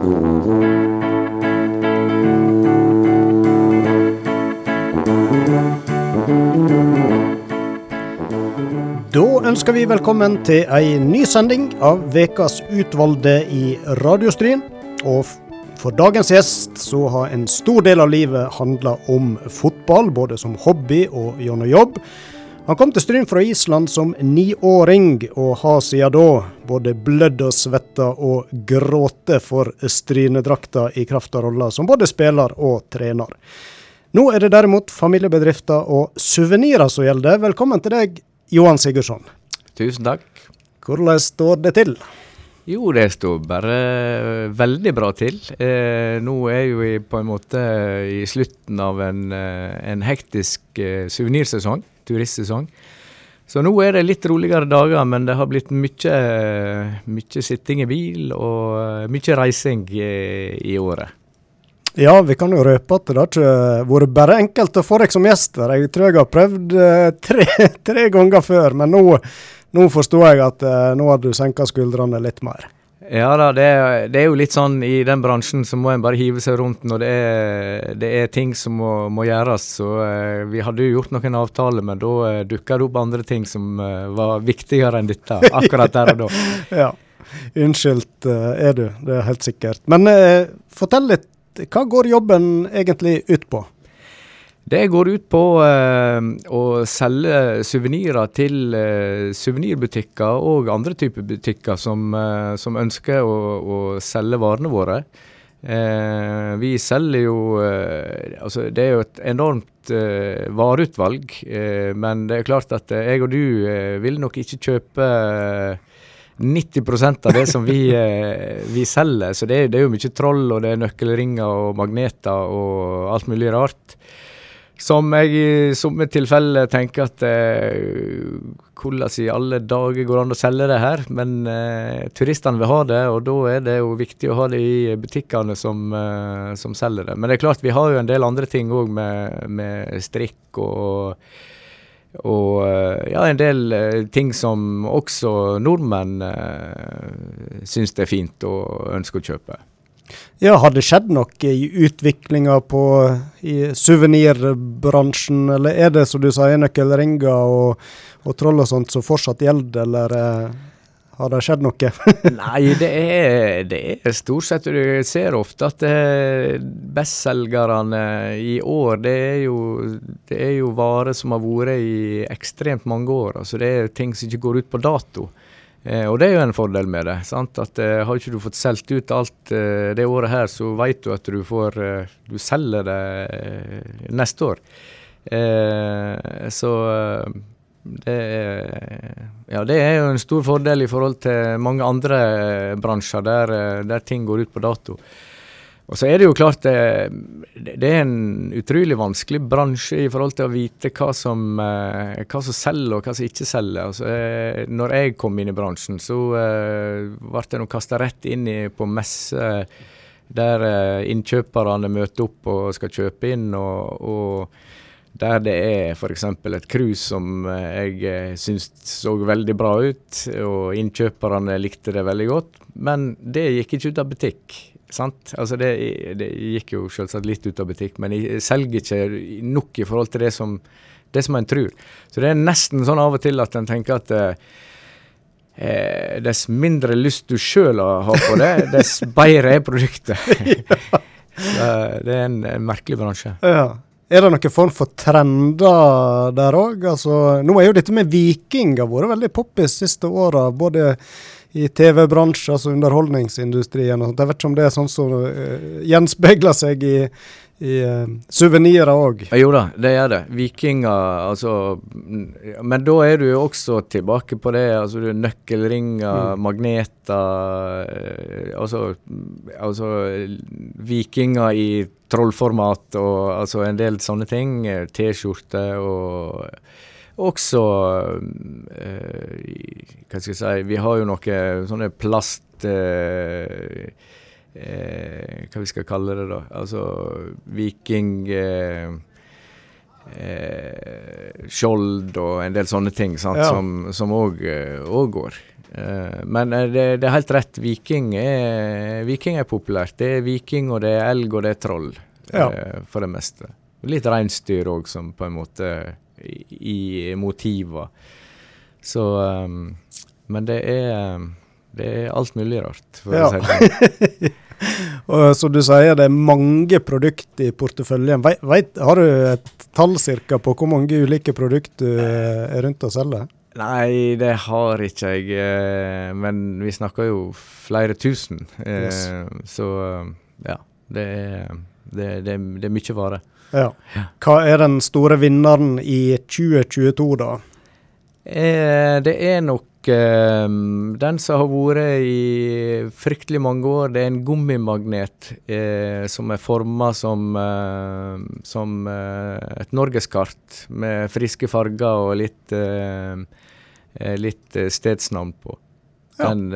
Da ønsker vi velkommen til ei ny sending av Vekas utvalgte i Radiostryn. Og for dagens gjest så har en stor del av livet handla om fotball, både som hobby og gjennom jobb. Han kom til Stryn fra Island som niåring, og har siden da både blødd og svetta og gråte for strynedrakta i kraft av rolla som både spiller og trener. Nå er det derimot familiebedrifter og suvenirer som gjelder. Velkommen til deg, Johan Sigurdsson. Tusen takk. Hvordan står det til? Jo, det står bare veldig bra til. Eh, nå er vi på en måte i slutten av en, eh, en hektisk eh, suvenirsesong, turistsesong. Så nå er det litt roligere dager, men det har blitt mye, mye sitting i bil og eh, mye reising i, året. Ja, vi kan jo røpe at det har ikke vært bare enkelt å få deg som gjester. Jeg tror jeg har prøvd eh, tre, tre ganger før, men nå, nå forstår jeg at eh, nå har du senka skuldrene litt mer. Ja da, det, det er jo litt sånn i den bransjen så må en bare hive seg rundt når det er, det er ting som må, må gjøres. Så eh, vi hadde jo gjort noen avtaler, men da eh, dukka det opp andre ting som eh, var viktigere enn dette akkurat der og da. Ja, Unnskyldt eh, er du, det er helt sikkert. Men eh, fortell litt, hva går jobben egentlig ut på? Det går ut på eh, å selge suvenirer til uh, suvenirbutikker og andre typer butikker som, eh, som ønsker å, å selge varene våre. Eh, vi selger jo eh, Altså, det er jo et enormt eh, vareutvalg, eh, men det er klart at eh, jeg og du eh, vil nok ikke kjøpe eh, 90% av det som vi, eh, vi selger. Så det, det er jo mye troll, og det er nøkkelringer og magneter og alt mulig rart. Som jeg i somme tilfeller tenker at eh, hvordan i alle dager går det an å selge det her? Men eh, turistene vil ha det, og da er det jo viktig å ha det i butikkene som, eh, som selger det. Men det er klart vi har jo en del andre ting òg med, med strikk og og eh, ja, en del eh, ting som også nordmenn eh, syns det er fint og ønsker å kjøpe. Ja, Har det skjedd noe i utviklinga på suvenirbransjen, eller er det som du sa, nøkkelringer og, og troll og sånt som fortsatt gjelder, eller eh, har det skjedd noe? Nei, det er, det er stort sett Du ser ofte at eh, bestselgerne i år, det er, jo, det jo varer som har vært i ekstremt mange år. Altså det er ting som ikke går ut på dato. Eh, og det er jo en fordel med det. sant? At eh, Har ikke du fått solgt ut alt eh, det året her, så vet du at du får eh, Du selger det eh, neste år. Eh, så det er, ja, det er jo en stor fordel i forhold til mange andre bransjer der, der ting går ut på dato. Og så er det jo klart eh, det, er en utrolig vanskelig bransje i forhold til å vite hva som, eh, hva som selger og hva som ikke selger. Altså, eh, når jeg kom inn i bransjen, så ble jeg nå kasta rett inn i, på messe der innkjøperne møter opp og skal kjøpe inn. og, og der det er f.eks. et cruise som jeg syntes så veldig bra ut, og innkjøperne likte det veldig godt, men det gikk ikke ut av butikk. Sant? Altså det, det gikk jo selvsagt litt ut av butikk, men jeg selger ikke nok i forhold til det som, det som en tror. Så det er nesten sånn av og til at en tenker at eh, eh, dess mindre lyst du sjøl har på det, dess bedre er produktet. Det er en, en merkelig bransje. Ja. Er det noen form for trender der òg? Altså, nå er jo dette med vikinger vært veldig poppis siste åra. Både i TV-bransjen, altså underholdningsindustrien. og sånt. Jeg vet ikke om det er sånn som uh, gjenspeiler seg i, i uh, suvenirer òg. Jo da, det gjør det. Vikinger, altså mm, Men da er du jo også tilbake på det. altså du Nøkkelringer, magneter eh, altså, mm, altså Vikinger i trollformat og altså en del sånne ting. eh, T-skjorte og også eh, Hva skal jeg si Vi har jo noe sånne plast... Eh, eh, hva vi skal kalle det, da. Altså viking eh, eh, Skjold og en del sånne ting sant, Ja. som- som òg går. Men det, det, er helt rett. Viking er, viking er, populært. Det er viking, og det er elg, og det er troll. Ja. For det meste. Litt reinsdyr òg, som på en måte i, i motiver. Så um, Men det er, det er alt mulig rart, for ja. å si det sånn. og som du sier, det er mange produkter i porteføljen. Vet, vet, har du et tall cirka på hvor mange ulike produkter du er rundt og selger? Nei, det har ikke jeg. Eh, men vi snakker jo flere tusen. Eh, yes. Så ja. Det er, det, det, det er mye vare. Ja. Hva er den store vinneren i 2022, da? Eh, det er nok eh, den som har vært i fryktelig mange år, det er en gummimagnet eh, som er forma som, uh, som uh, et norgeskart med friske farger og litt, uh, litt stedsnavn på. Ja. Den,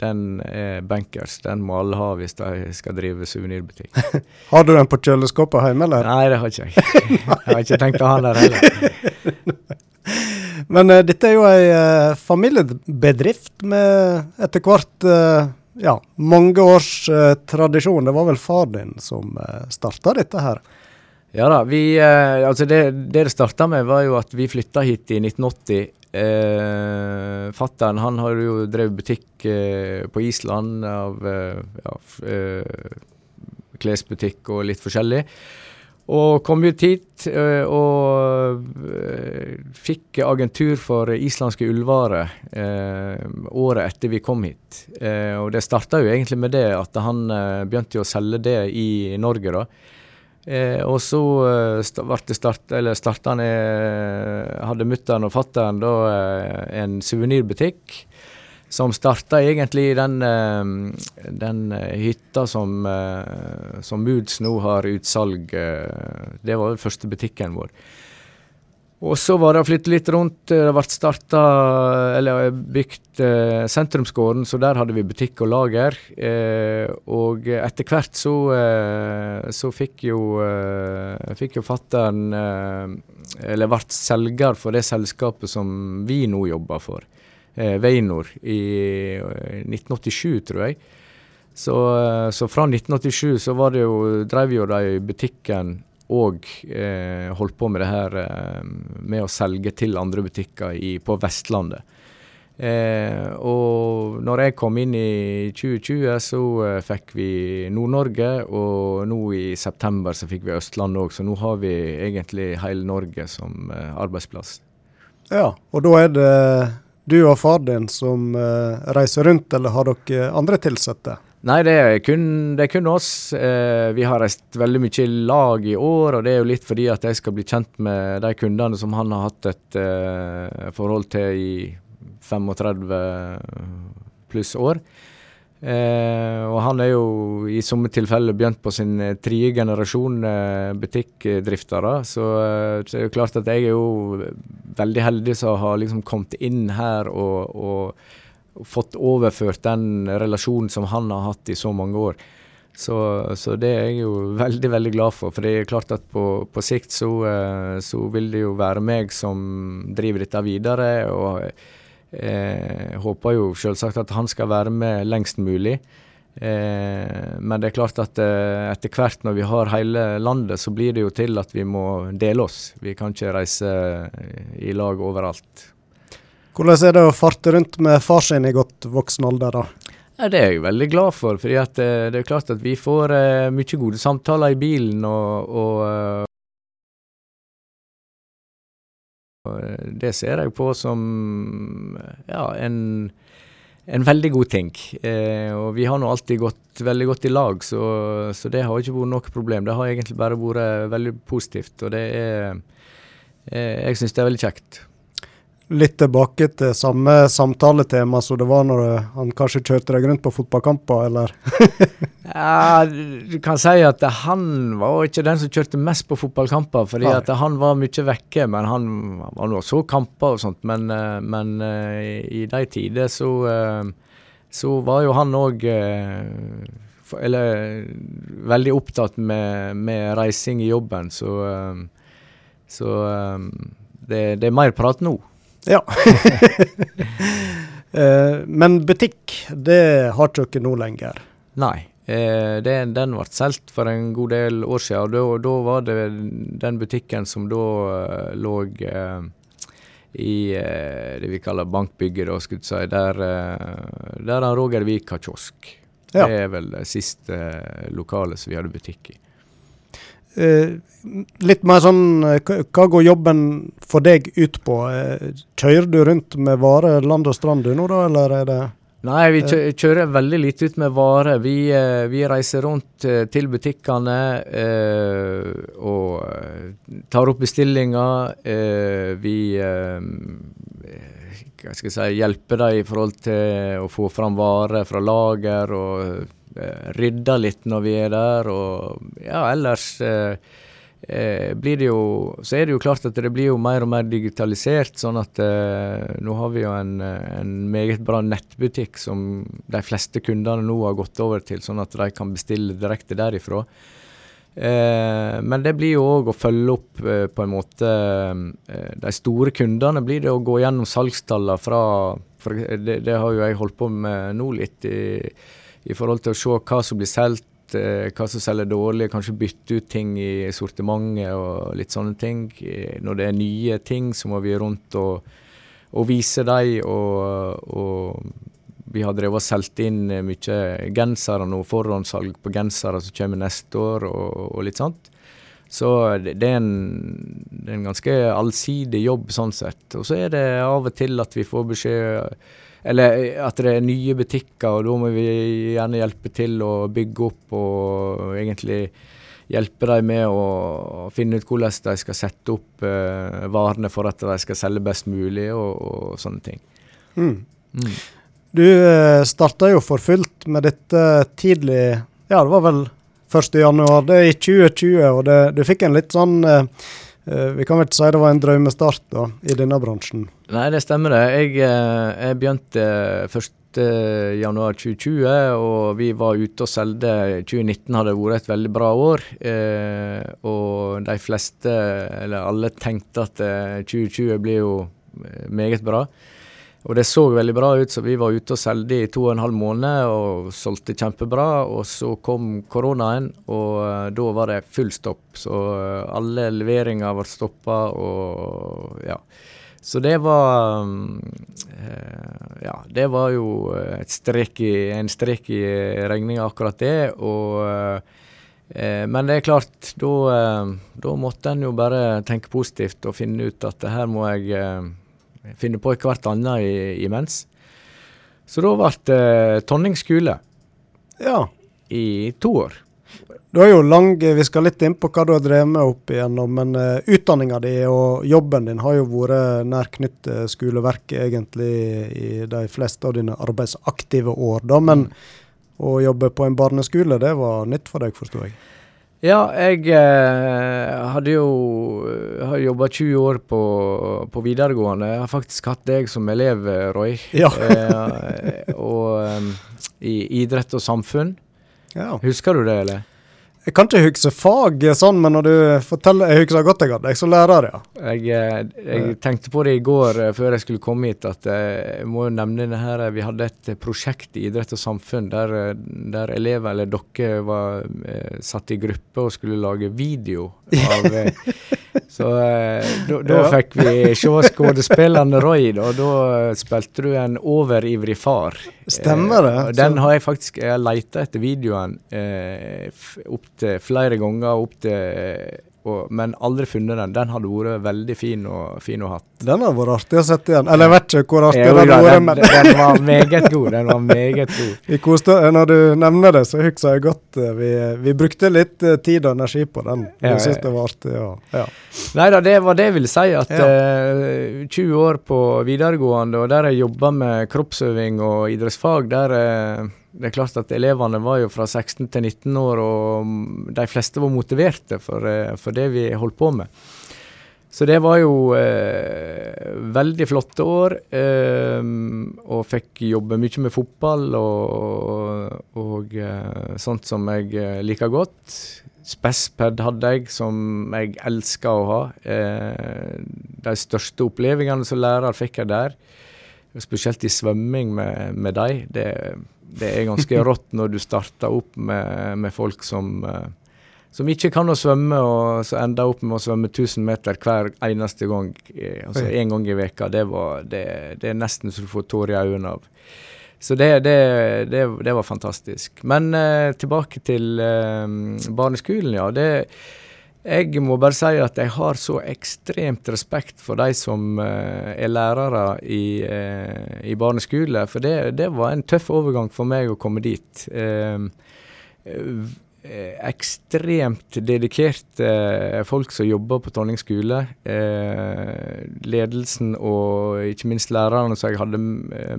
den, er bankers. Den må alle ha hvis de skal drive suvenirbutikk. har du den på kjøleskapet hjemme, eller? Nei, det har ikke jeg. jeg har ikke tenkt å ha den heller. Men uh, dette er jo ei uh, familiebedrift med etter hvert uh, ja, mange års tradisjon. Det var vel far din som uh, starta dette her? Ja da. Vi, altså det, det det starta med, var jo at vi flytta hit i 1980. Eh, Fattern han har jo drevet butikk på Island av ja, klesbutikk og litt forskjellig. Og kom ut hit uh, og fikk agentur for islandske ullvarer året etter vi kom hit. og det starta jo egentlig med det at han begynte å selge det i Norge, da. Og så ble start, eller starta Hadde mutter'n og fatter'n da en suvenirbutikk som starta egentlig den, eh, den eh, hytta som, eh, som Moods nå har utsalg. Det var den første butikken vår. Og så var det å flytte litt rundt. Det ble starta, eller bygd eh, Sentrumsgården, så der hadde vi butikk og lager. Eh, og etter hvert så, eh, så fikk jo, eh, jo fattern Eller ble selger for det selskapet som vi nå jobber for eh, Veinor i 1987, eh, tror jeg. Så, eh, så, fra 1987 så var det jo, drev jo de butikken og eh, holdt på med det her eh, med å selge til andre butikker i, på Vestlandet. Eh, og når jeg kom inn i 2020, så eh, fikk vi Nord-Norge, og nå i september så fikk vi Østlandet òg, så nå har vi egentlig hele Norge som eh, arbeidsplass. Ja, og da er det du og far din som uh, reiser rundt, eller har dere andre ansatte? Nei, det er, kun, det er kun oss. Eh, vi har reist veldig mye i lag i år, og det er jo litt fordi at jeg skal bli kjent med de kundene som han har hatt et eh, forhold til i 35 pluss år. Eh, og han er jo i somme tilfeller begynt på sin eh, tredje generasjon eh, butikkdriftere. Så, eh, så er det klart at jeg er jo veldig heldig som har liksom kommet inn her og, og, fått overført den relasjonen som han har hatt i så mange år. Så, så, det er jeg jo veldig veldig glad for. For det er klart at på, på sikt så, eh, så vil det jo være meg som driver dette videre. og Eh, håper jo selvsagt at han skal være med lengst mulig. Eh, men det er klart at eh, etter hvert når vi har hele landet, så blir det jo til at vi må dele oss. Vi kan ikke reise i lag overalt. Hvordan er det å farte rundt med far sin i godt voksen alder, da? Ja, det er jeg veldig glad for. fordi eh, det er klart at vi får eh, mye gode samtaler i bilen. og, og Eh, det ser jeg på som ja, en, en veldig god ting. Og vi har nå alltid gått veldig godt i lag, så, så, det har ikke vært noe problem. Det har egentlig bare vært veldig positivt, og det er Jeg syns det er veldig kjekt litt tilbake til samme samtaletema som det var når han kanskje kjørte deg rundt på fotballkamper, eller? ja, du kan si at han var ikke den som kjørte mest på fotballkamper, fordi Nei. at han var mye vekke. Men han var nå så kamper og sånt. Men, eh, men eh, i de tider så, eh, så var jo han òg eller veldig opptatt med, med, reising i jobben, så, så det, det, er mer prat nå. Ja. Eh, men butikk, det har ikke dere nå lenger? Nei. Eh, det, den ble solgt for en god del år siden. og Da, var det den butikken som da uh, lå uh, i uh, det vi kaller bankbygget, da, skulle si, der, der han Roger Vik har kiosk. Ja. Det er vel det siste lokalet som vi hadde butikk i. Eh, litt mer sånn Hva går jobben for deg ut på? kjører du rundt med varer land og strand du nå, da, eller er det Nei, vi kjører veldig lite ut med varer. Vi, eh, vi reiser rundt eh, til butikkene eh, og tar opp bestillinger. Eh, vi eh, hva skal jeg si, hjelper dem i forhold til å få fram varer fra lager, og eh, rydder litt når vi er der. Og ja, ellers eh, blir det jo Så er det jo klart at det blir jo mer og mer digitalisert. Sånn at eh, nå har vi jo en, en, meget bra nettbutikk som de fleste kundene nå har gått over til, sånn at de kan bestille direkte derifra. Eh, men det blir jo òg å følge opp eh, på en måte eh, De store kundene blir det å gå gjennom salgstallene fra for det, det, har jo jeg holdt på med nå litt i, i forhold til å se hva som blir solgt eh, hva som selger dårlig, kanskje bytte ut ting i sortimentet og litt sånne ting. Når det er nye ting, så må vi rundt og, og vise dem. Og, og, vi har drevet og solgt inn mye gensere nå, forhåndssalg på gensere som kommer neste år, og, og litt sånt. Så det, er en, det, er en, ganske allsidig jobb sånn sett. Og så er det av og til at vi får beskjed eller eh, at det er nye butikker, og da må vi gjerne hjelpe til å bygge opp og egentlig hjelpe dem med å finne ut hvordan de skal sette opp eh, varene for at de skal selge best mulig, og, og sånne ting. Mm. Mm. Du eh, starta jo for fullt med dette tidlig, ja det var vel 1.1. Det er i 2020, og det, du fikk en litt sånn Eh, vi kan vel ikke si det var en drømmestart da, i denne bransjen? Nei, det stemmer det. Jeg, eh, jeg begynte 1.1.2020, og vi var ute og solgte. 2019 hadde vært et veldig bra år. Eh, og de fleste, eller alle, tenkte at 2020 blir jo meget bra. Og det så veldig bra ut, så vi var ute og solgte i to og en halv måned og solgte kjempebra. Og så kom koronaen, og uh, da var det full stopp. Så uh, alle leveringer ble stoppa, og ja. Så det var uh, Ja, det var jo strek i, en strek i regninga, akkurat det. Og men det er klart, da måtte en jo bare tenke positivt og finne ut at her må jeg finne på hvert annet imens. Så da ble det Tonning skole ja. i to år. Du har jo lang, Vi skal litt inn på hva du har drevet med opp igjennom, men uh, utdanninga di og jobben din har jo vært nær knytt til skoleverket egentlig i de fleste av dine arbeidsaktive år. da, Men mm. å jobbe på en barneskole, det var nytt for deg, forsto jeg? Ja, jeg eh, hadde jo eh, har jobba 20 år på, på, videregående. Jeg har faktisk hatt deg som elev, Roy. Ja. eh, og um, i idrett og samfunn. Ja. Husker du det, eller? Jeg kan ikke huske fag sånn, men når du forteller Jeg husker godt jeg hadde deg som lærer, ja. Jeg, eh, jeg, tenkte på det i går uh, før jeg skulle komme hit, at jeg må jo nevne det her. Vi hadde et prosjekt i idrett og samfunn der, der elever, eller dere, var satt i gruppe og skulle lage video av Så da ja. fikk vi se skuespilleren Roy, og da spilte du en overivrig far. Stemmer det. Den har jeg faktisk Jeg har leita etter videoen opp flere ganger opp til og, men aldri funnet den. Den hadde vært veldig fin, og, fin å ha. Den hadde vært artig å sette igjen. Eller jeg vet ikke hvor artig den hadde vært, men Den var meget god. Den var meget god. Vi koste, når du nevner det, så husker jeg godt eh, vi, vi brukte litt eh, tid og energi på den. Jeg ja, syntes det var artig. Ja. ja. Nei da, det var det jeg ville si. At ja. uh, 20 år på videregående, og der jeg jobba med kroppsøving og idrettsfag, der uh, det er klart at elevene var jo fra 16 til 19 år, og de fleste var motiverte for, eh, for det vi holdt på med. Så det var jo eh, veldig flotte år, eh, og fikk jobbe mye med fotball og, og og sånt som jeg eh, liker godt. Spesped hadde jeg, som jeg elska å ha. Eh, de største opplevelsene som lærer fikk jeg der. spesielt i svømming med, med dem. Det, det, er ganske rått når du starter opp med, med folk som, uh, som ikke kan å svømme, og så ender opp med å svømme 1000 meter hver eneste gang. Altså én gang i veka. Det, var, det, det er nesten så du får tårer i øynene av. Så det, det, det, det, var fantastisk. Men uh, tilbake til uh, barneskolen, ja. Det, jeg må bare si at jeg har så ekstremt respekt for de som uh, er lærere i, uh, i barneskole, for det, det, var en tøff overgang for meg å komme dit. Uh, ekstremt dedikerte folk som jobber på Tonning skole. ledelsen og ikke minst lærerne som jeg hadde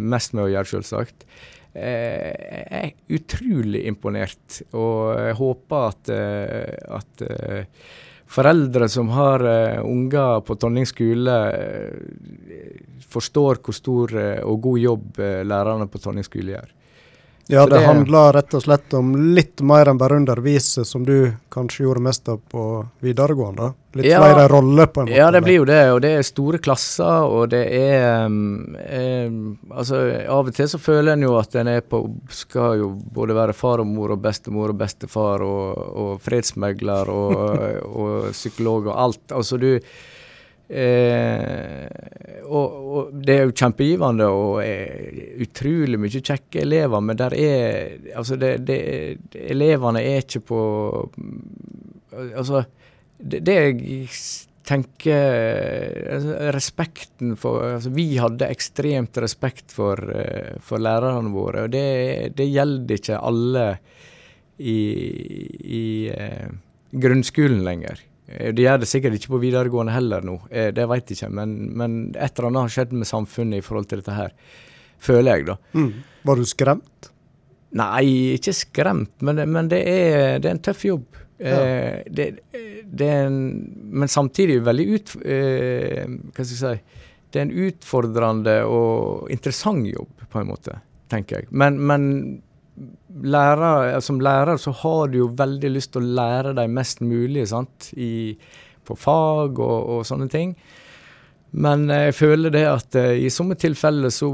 mest med å gjøre, selvsagt. Jeg er utrolig imponert, og jeg håper at, eh, at eh, foreldre som har unger på Tonning skole, forstår hvor stor og god jobb lærerne på Tonning skole gjør. Ja, det, det, handler rett og slett om litt mer enn bare undervise, som du kanskje gjorde mest av på videregående? Litt ja, flere roller, på en måte? Ja, det blir jo det. Og det er store klasser, og det er um, Altså, av og til så føler en jo at en er på Skal jo både være far og mor og bestemor og bestefar og, og fredsmegler og, og psykolog og alt. Altså, du og, og, Det er jo kjempegivende og er utrolig mye kjekke elever, men der er Altså, det, det, elevene er ikke på Altså, det, det jeg tenker altså, Respekten for altså, Vi hadde ekstremt respekt for, eh, for lærerne våre, og det, det gjelder ikke alle i, i eh, grunnskolen lenger. Eh, det gjør det sikkert ikke på videregående heller nå, eh, det vet jeg ikke. Men, men, et eller annet har skjedd med samfunnet i forhold til dette her, føler jeg, da. Mm. Var du skremt? Nei, ikke skremt, men, men det, er, det, er, en tøff jobb. Ja. Eh, det, det en, men samtidig veldig ut... Eh, hva skal jeg si Det er en utfordrende og interessant jobb, på en måte, tenker jeg. Men, men lærer, som lærer så har du jo veldig lyst til å lære deg mest mulig sant? I, på fag og, og, sånne ting. Men jeg føler det at uh, i sånne tilfeller så,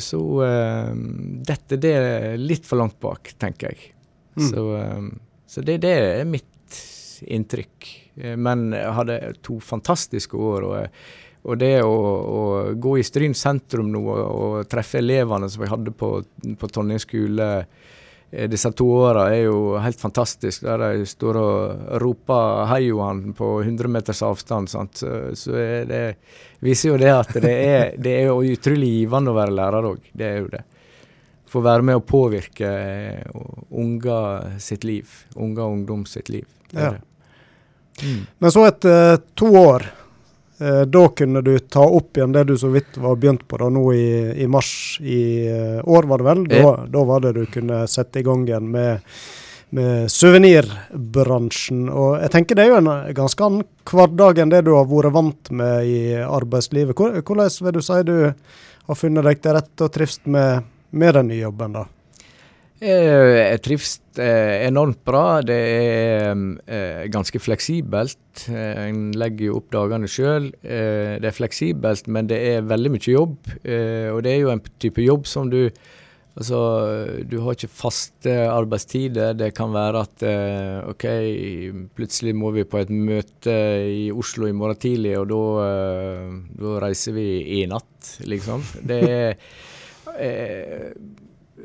så uh, detter det litt for langt bak, tenker jeg. Mm. Så, så det, det, er mitt inntrykk. Men jeg hadde to fantastiske år. og og det å, å, gå i Stryn sentrum nå og, og, treffe elevene som jeg hadde på, på Tonning skole eh, disse to åra, er jo helt fantastisk. Der de står og roper 'hei Johan' på 100 meters avstand. Sant? Så, så det viser jo det at det er, det er utrolig givende å være lærer òg. Det er jo det. Få være med å påvirke uh, unger sitt liv. Unger og ungdom sitt liv. Ja. Mm. Men så etter uh, to år Eh, da kunne du ta opp igjen det du så vidt var begynt på da nå i, i mars i eh, år, var det vel? Da, da, var det du kunne sette i gang igjen med, med suvenirbransjen. Og jeg tenker det er jo en ganske annen hverdag enn det du har vært vant med i arbeidslivet. Hvordan vil du si du har funnet deg til rette og trives med, med den nye jobben, da? Eh, jeg trives eh, enormt bra. Det er eh, ganske fleksibelt. En legger jo opp dagene sjøl. Det er fleksibelt, men det er veldig mye jobb. Og det er jo en type jobb som du Altså, du har ikke faste arbeidstider. Det kan være at OK, plutselig må vi på et møte i Oslo i morgen tidlig, og da reiser vi i natt, liksom. Det er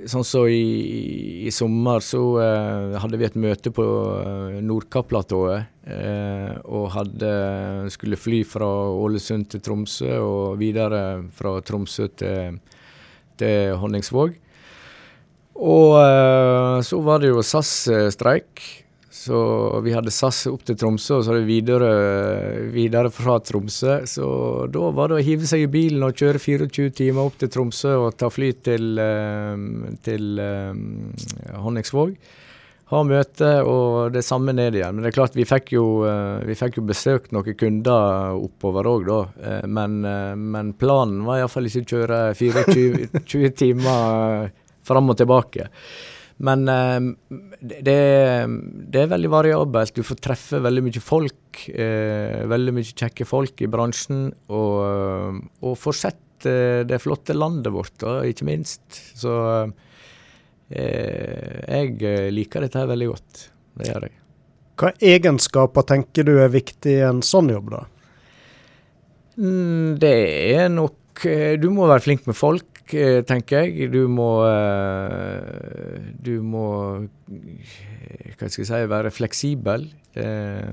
Sånn så i, i sommer så uh, hadde vi et møte på uh, Nordkapplatået. Uh, og hadde, skulle fly fra Ålesund til Tromsø og videre fra Tromsø til, til Honningsvåg. Og uh, så var det jo SAS-streik. Så vi hadde SAS opp til Tromsø, og så hadde vi videre, videre fra Tromsø. Så da var det å hive seg i bilen og kjøre 24 timer opp til Tromsø og ta fly til, eh, til um, Honningsvåg. Ha møte og det samme ned igjen. Men det er klart, vi fikk jo, eh, vi fikk jo besøkt noen kunder oppover òg, da. Men, men, planen var iallfall ikke å kjøre 24 timer fram og tilbake. Men uh, det, det, er veldig variabelt. Du får treffe veldig mye folk. Uh, veldig mye kjekke folk i bransjen. Og, og får sett eh, det flotte landet vårt, ikke minst. Så eh, jeg liker dette her veldig godt. Det gjør jeg. Hva egenskaper tenker du er viktig i en sånn jobb, da? Mm, det er nok Du må være flink med folk. Eh, tenker jeg. Du må eh, Du må hva skal jeg si, være fleksibel. Eh,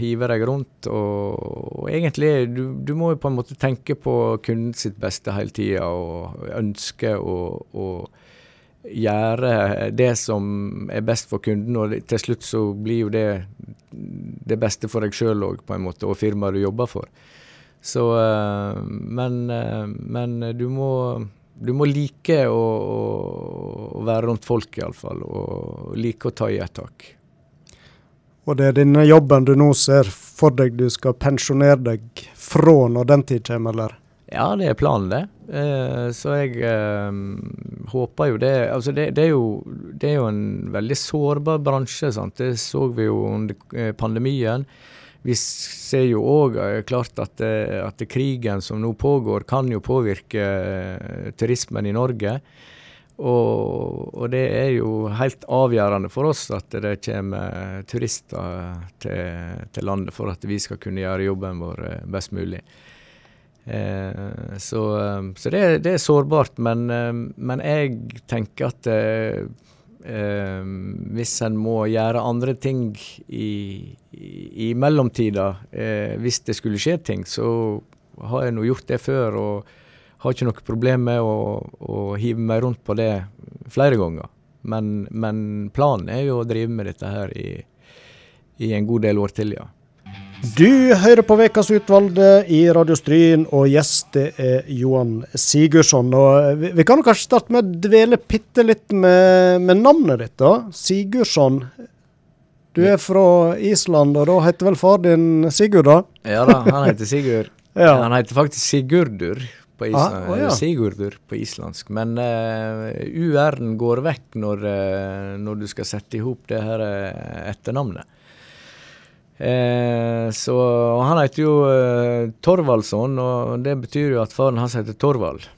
hive deg rundt. Og, og egentlig, du, du, må på en måte tenke på kunden sitt beste hele tida og ønske å gjøre det som er best for kunden, og til slutt så blir jo det det beste for deg sjøl òg, på en måte, og firmaet du jobber for. Så Men, men du må du må like å, å være rundt folk, iallfall, og like å ta i et tak. Og det er denne jobben du nå ser for deg du skal pensjonere deg fra når den tid kommer, eller? Ja, det er planen, det. Eh, så jeg eh, håper jo det Altså, det, det, er jo, det, er jo, en veldig sårbar bransje, sant. Det så vi jo under eh, pandemien. Vi ser jo òg eh, klart at, eh, at, krigen som nå pågår, kan jo påvirke eh, turismen i Norge. Og, og, det er jo helt avgjørende for oss at det kommer turister til, til landet for at vi skal kunne gjøre jobben vår best mulig. Eh, så, så det, det, er sårbart, men, men jeg tenker at eh, hvis en må gjøre andre ting i, i, i mellomtida, eh, hvis det skulle skje ting, så har jeg nå gjort det før og har ikke noe problem med å, å hive meg rundt på det flere ganger. Men, men, planen er jo å drive med dette her i, i en god del år til, ja. Du hører på Ukas utvalgte i Radio Stryn, og gjest er Johan Sigurdsson. Og vi, vi kan kanskje starte med å dvele bitte litt med, med, navnet ditt. da. Sigurdsson. Du er fra Island, og da heter vel far din Sigurd, da? Ja da, han heter Sigurd. ja. Han heter faktisk Sigurdur på, Island, ah, oh, ja. Sigurdur på islandsk. Men uh, UR-en går vekk når, uh, når, du skal sette i hop det her uh, etternavnet. Eh, så Han heter jo eh, Torvaldsson, og det betyr jo at faren hans heter Torvald.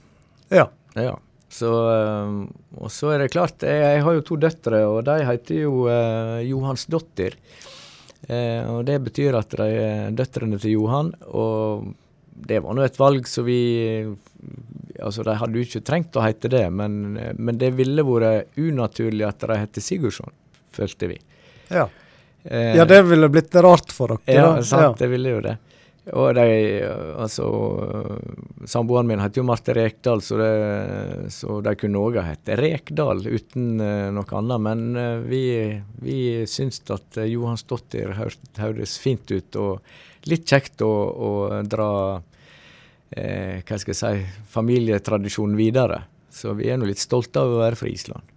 Ja. ja. Så, eh, og så er det klart, jeg, jeg, har jo to døtre, og de heter jo eh, Johansdottir. Eh, og det betyr at de er døtrene til Johan, og det var nå et valg så vi Altså, de hadde jo ikke trengt å hete det, men, men det ville vært unaturlig at de heter Sigurdsson, følte vi. Ja. Eh, ja, det ville blitt rart for dere. Ja, sant, ja. det ville jo det. Og de, altså Samboeren min het jo Marte Rekdal, så, det, så de kunne òg ha hett Rekdal uten uh, noe annet. Men uh, vi, vi syns at Johan Johansdottir høres fint ut, og litt kjekt å, å dra uh, hva skal jeg si, familietradisjonen videre. Så vi er nå litt stolte av å være fra Island.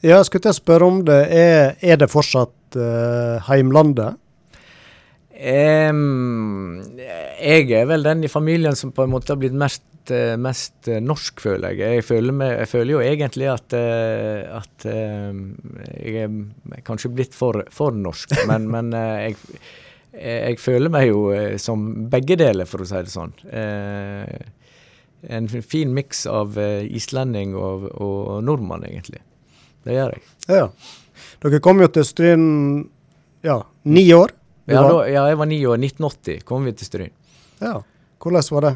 Ja, jeg skulle til å spørre om det. Er, er det fortsatt uh, heimlandet? Um, jeg er vel den i familien som på en måte har blitt mest, eh, mest eh, norsk, føler jeg. Jeg føler, meg, jeg føler, jo egentlig at, at jeg er kanskje blitt for, for norsk, men, men jeg, jeg, føler meg jo som begge deler, for å si det sånn. En fin miks av islending og, og nordmann, egentlig. Det gjør jeg. Ja. Dere kom jo til Stryn ja, ni år? Ja, da, ja, jeg var ni år. 1980 kom vi til Stryn. Ja. Hvordan var det?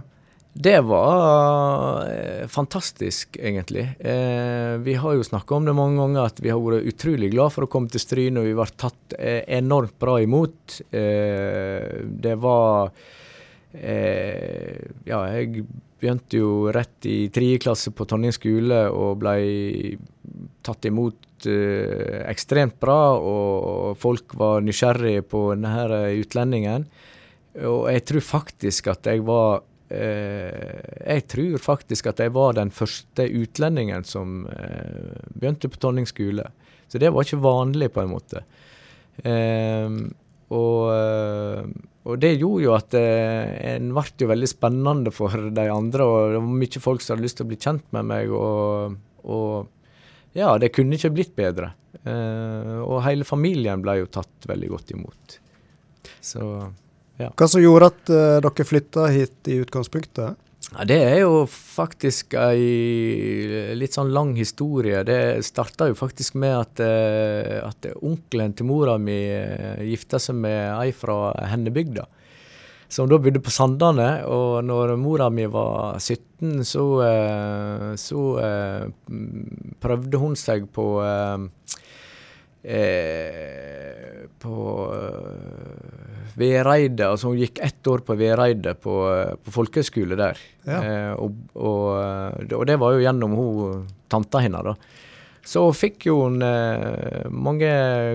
Det var eh, fantastisk, egentlig. Eh, vi har jo snakka om det mange ganger, at vi har vært utrolig glad for å komme til Stryn, og vi ble tatt eh, enormt bra imot. Eh, det var eh, Ja, jeg begynte jo rett i tredje klasse på Tonning skole og ble tatt imot uh, ekstremt bra, og folk var nysgjerrige på denne utlendingen. Og jeg tror faktisk at jeg var uh, Jeg tror faktisk at jeg var den første utlendingen som uh, begynte på Tonning skole. Så det var ikke vanlig, på en måte. og og det gjorde jo at eh, en ble veldig spennende for de andre, og det var mye folk som hadde lyst til å bli kjent med meg. Og, og ja, det kunne ikke blitt bedre. Eh, og hele familien ble jo tatt veldig godt imot. Så ja. Hva som gjorde at eh, dere flytta hit i utgangspunktet? Ja, Det er jo faktisk ei litt sånn lang historie. Det starta jo faktisk med at, eh, at onkelen til mora mi eh, gifta seg med ei fra Hennebygda. Som da bodde på Sandane. Og når mora mi var 17, så, eh, så eh, prøvde hun seg på eh, på eh, Vereide. Altså hun gikk ett år på Vereide på, på folkehøyskole der. Ja. Eh, og, og, og det var jo gjennom hun tanta hennes, da. Så fikk jo hun eh, mange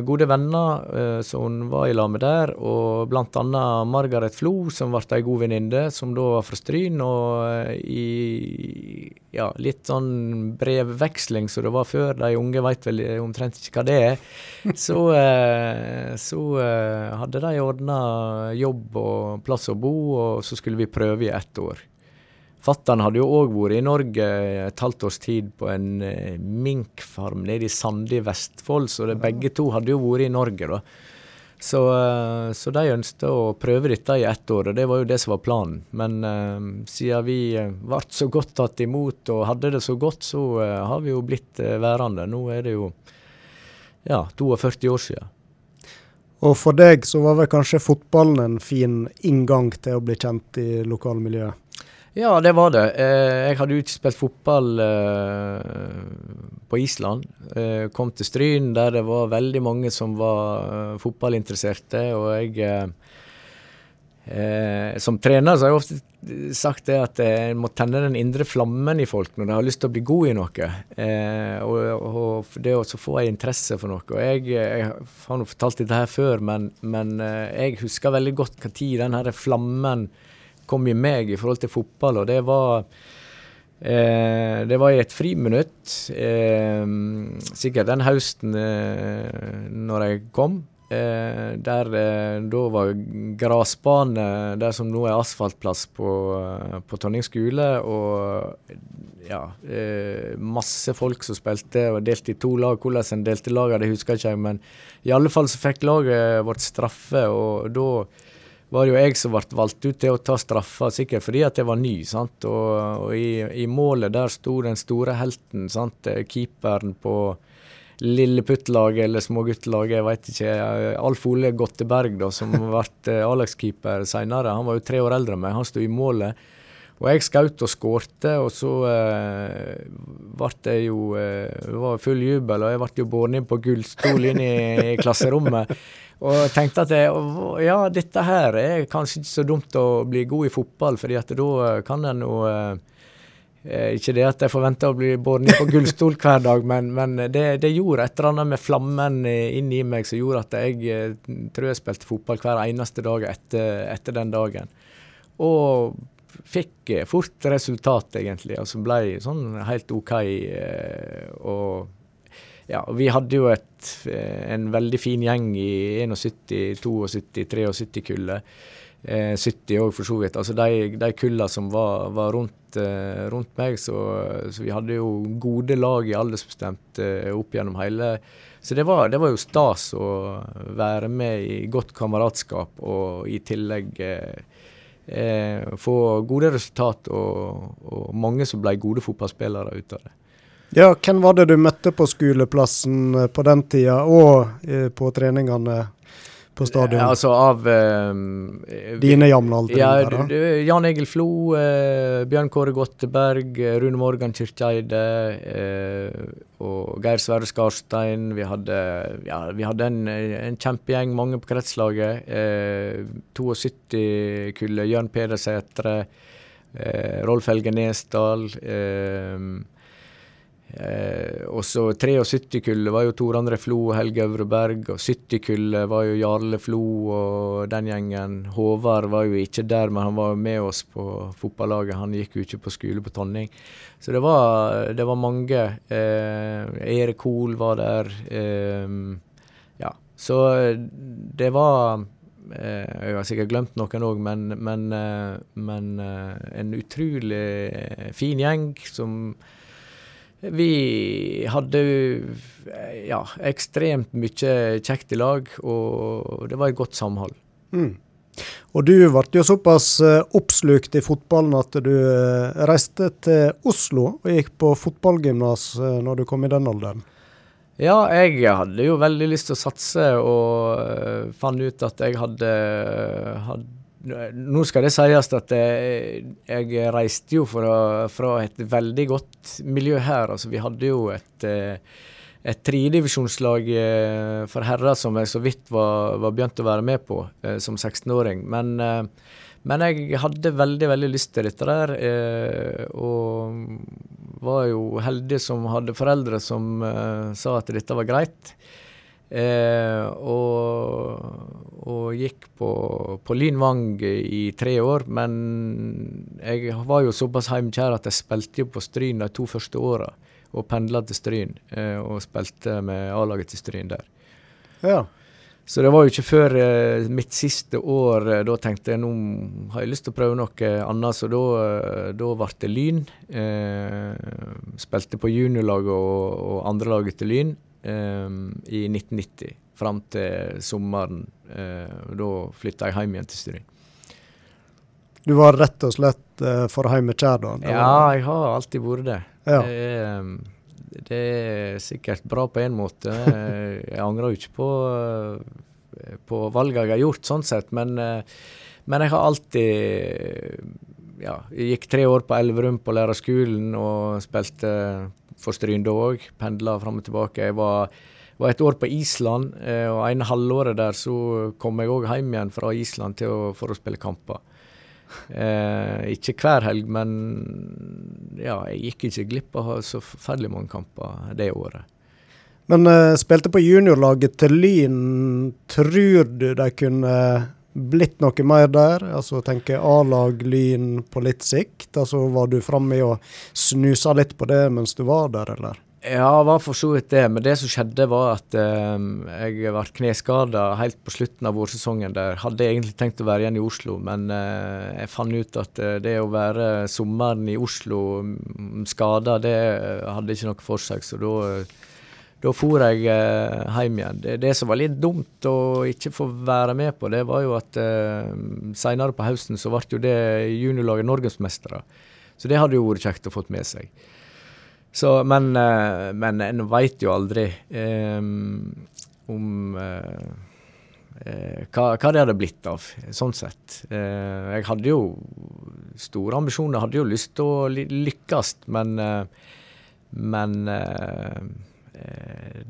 gode venner eh, som hun var i lag med der, og blant annet Margaret Flo, som ble ei god venninne, som da var fra Stryn, og eh, i ja, litt sånn brevveksling som det var før, de unge veit vel omtrent ikke hva det er, så, eh, så eh, hadde de ordna jobb og plass å bo, og så skulle vi prøve i ett år. Fatter'n hadde jo òg vært i Norge et halvt års tid på en eh, minkfarm nede i Sande i Vestfold, så det, begge to hadde jo vært i Norge, da. Så, eh, så de ønsket å prøve dette i ett år, og det var jo det som var planen. Men eh, siden vi ble så godt tatt imot og hadde det så godt, så eh, har vi jo blitt eh, værende. Nå er det jo ja, 42 år siden. Og for deg så var vel kanskje fotballen en fin inngang til å bli kjent i lokalmiljøet? Ja, det var det. Eh, jeg hadde utspilt fotball eh, på Island. Eh, kom til Stryn, der det var veldig mange som var fotballinteresserte. Og jeg Som trener så har jeg ofte sagt det at en må tenne den indre flammen i folk når de har lyst til å bli god i noe. Og, det å få en interesse for noe. Og jeg, jeg har fortalt dette her før, men, men jeg husker veldig godt når den her flammen kom i meg i forhold til fotball, og det var eh, Det var i et friminutt, eh, sikkert den høsten eh, når jeg kom. Eh, der eh, da var grasbane der som nå er asfaltplass på, eh, på Tonning skole, og ja, eh, masse folk som spilte og delte i to lag. Hvordan en delte lagene, det husker jeg ikke, men i alle fall så fikk laget vårt straffe, og da var jo jeg som ble valgt ut til å ta straffa, sikkert fordi at jeg var ny. sant? Og, og i, i, målet der sto den store helten, sant? keeperen på lilleputtlaget eller småguttelaget, jeg veit ikke. Alf Ole Gotteberg, da, som ble Alex-keeper seinere. Han var jo tre år eldre enn meg, han sto i målet. Og jeg skjøt og skårte, og så eh, ble det jo eh, Det var full jubel, og jeg ble jo båret inn på gullstol inn i, i klasserommet. Og tenkte at jeg, ja, dette her er kanskje ikke så dumt å bli god i fotball, fordi at da kan en jo eh, Ikke det at jeg forventa å bli båret ned på gullstol hver dag, men, men det, det, gjorde et eller annet med flammen inni meg som gjorde at jeg eh, tror jeg spilte fotball hver eneste dag etter, etter den dagen. Og fikk fort resultat, egentlig. Altså ble sånn helt OK. Eh, og ja, vi hadde jo et, en veldig fin gjeng i 71, 72, 73-kullet. Eh, 70 òg, for så vidt. Altså de, de kullene som var, var rundt, eh, rundt, meg. Så, så, vi hadde jo gode lag i aldersbestemt eh, opp gjennom hele Så det var, det var, jo stas å være med i godt kameratskap, og i tillegg eh, eh, få gode resultat og, og mange som ble gode fotballspillere ut av det. Ja, hvem var det du møtte på skoleplassen eh, på den tida, og eh, på treningene på stadion? Altså av um, Dine jevnaldringer, ja. Jan Egil Flo, uh, Bjørn Kåre Gotteberg, Rune Morgan Kirkeide uh, og Geir Sverre Skarstein. Vi hadde, ja, vi hadde en, en, kjempegjeng, mange på kretslaget. Uh, 72-kullet, Jørn Peder Sætre, Rolf Helge Nesdal. Uh, Eh, og så 73-kullet var jo Tor André Flo og Helge Øvreberg. Og 70-kullet var jo Jarle Flo og den gjengen. Håvard var jo ikke der, men han var med oss på fotballaget. Han gikk jo ikke på skole på Tonning. Så det var, det var mange. Eh, Erik Hoel var der. Eh, ja. Så det var eh, Jeg har sikkert glemt noen òg, men, men, eh, men eh, en utrolig fin gjeng som vi hadde ja, ekstremt mye kjekt i lag, og det var et godt samhold. Mm. Og du ble jo såpass eh, oppslukt i fotballen at du eh, reiste til Oslo og gikk på fotballgymnas eh, når du kom i den alderen. Ja, jeg hadde jo veldig lyst til å satse, og fant ut at jeg hadde, hadde nå skal det sies at jeg, reiste jo fra, fra, et veldig godt miljø her. Altså, vi hadde jo et, et tredjedivisjonslag eh, for herrer som jeg så vidt var, var begynt å være med på eh, som 16-åring. Men, eh, men, jeg hadde veldig veldig lyst til dette der, og var jo heldig som hadde foreldre som sa at dette var greit. Eh, og, og, gikk på, på Lyn Vang i tre år, men jeg var jo såpass heimkjær at jeg spilte jo på Stryn de to første åra og pendla til Stryn eh, og spilte med A-laget til Stryn der. Ja. Så det var jo ikke før eh, mitt siste år eh, da tenkte jeg nå har jeg lyst til å prøve noe annet, så da, eh, da ble det Lyn. Eh, spilte på juniorlaget og, og andrelaget til Lyn i 1990 fram til sommeren. da flytta jeg hjem igjen til Stryn. Du var rett og slett for heimekjær da? Ja, jeg har alltid vært det. Ja. Det, um, det, er, sikkert bra på en måte. Jeg angrer jo ikke på, uh, på valgene jeg har gjort, sånn sett. Men, uh, men jeg har alltid ja, Jeg gikk tre år på Elverum på lærerskolen og spilte for Stryn da òg. Pendla fram og tilbake. Jeg var, var, et år på Island, uh, og ene halvåret der så kom jeg òg hjem igjen fra Island å, for å spille kamper. Eh, ikke hver helg, men ja, jeg gikk ikke glipp av så forferdelig mange kamper det året. Men eh, spilte på juniorlaget til Lyn. Tror du de kunne blitt noe mer der? Altså tenker A-lag Lyn på litt sikt? Altså Var du framme å snuse litt på det mens du var der, eller? Ja, jeg var for så vidt det. Men det som skjedde, var at eh, jeg ble kneskada helt på slutten av vårsesongen. der. Hadde egentlig tenkt å være igjen i Oslo, men eh, jeg fant ut at eh, det å være sommeren i Oslo mm, skada, det eh, hadde ikke noe for seg. Så da, da for jeg eh, hjem igjen. Det, det, som var litt dumt å ikke få være med på, det var jo at eh, seinere på høsten så ble jo det juniorlaget norgesmestere. Så det hadde jo vært kjekt å fått med seg. Så, men, eh, men en veit jo aldri eh, om uh, uh, hva, hva, det hadde blitt av, sånn sett. jeg hadde jo store ambisjoner, hadde jo lyst til å lykkes, men, men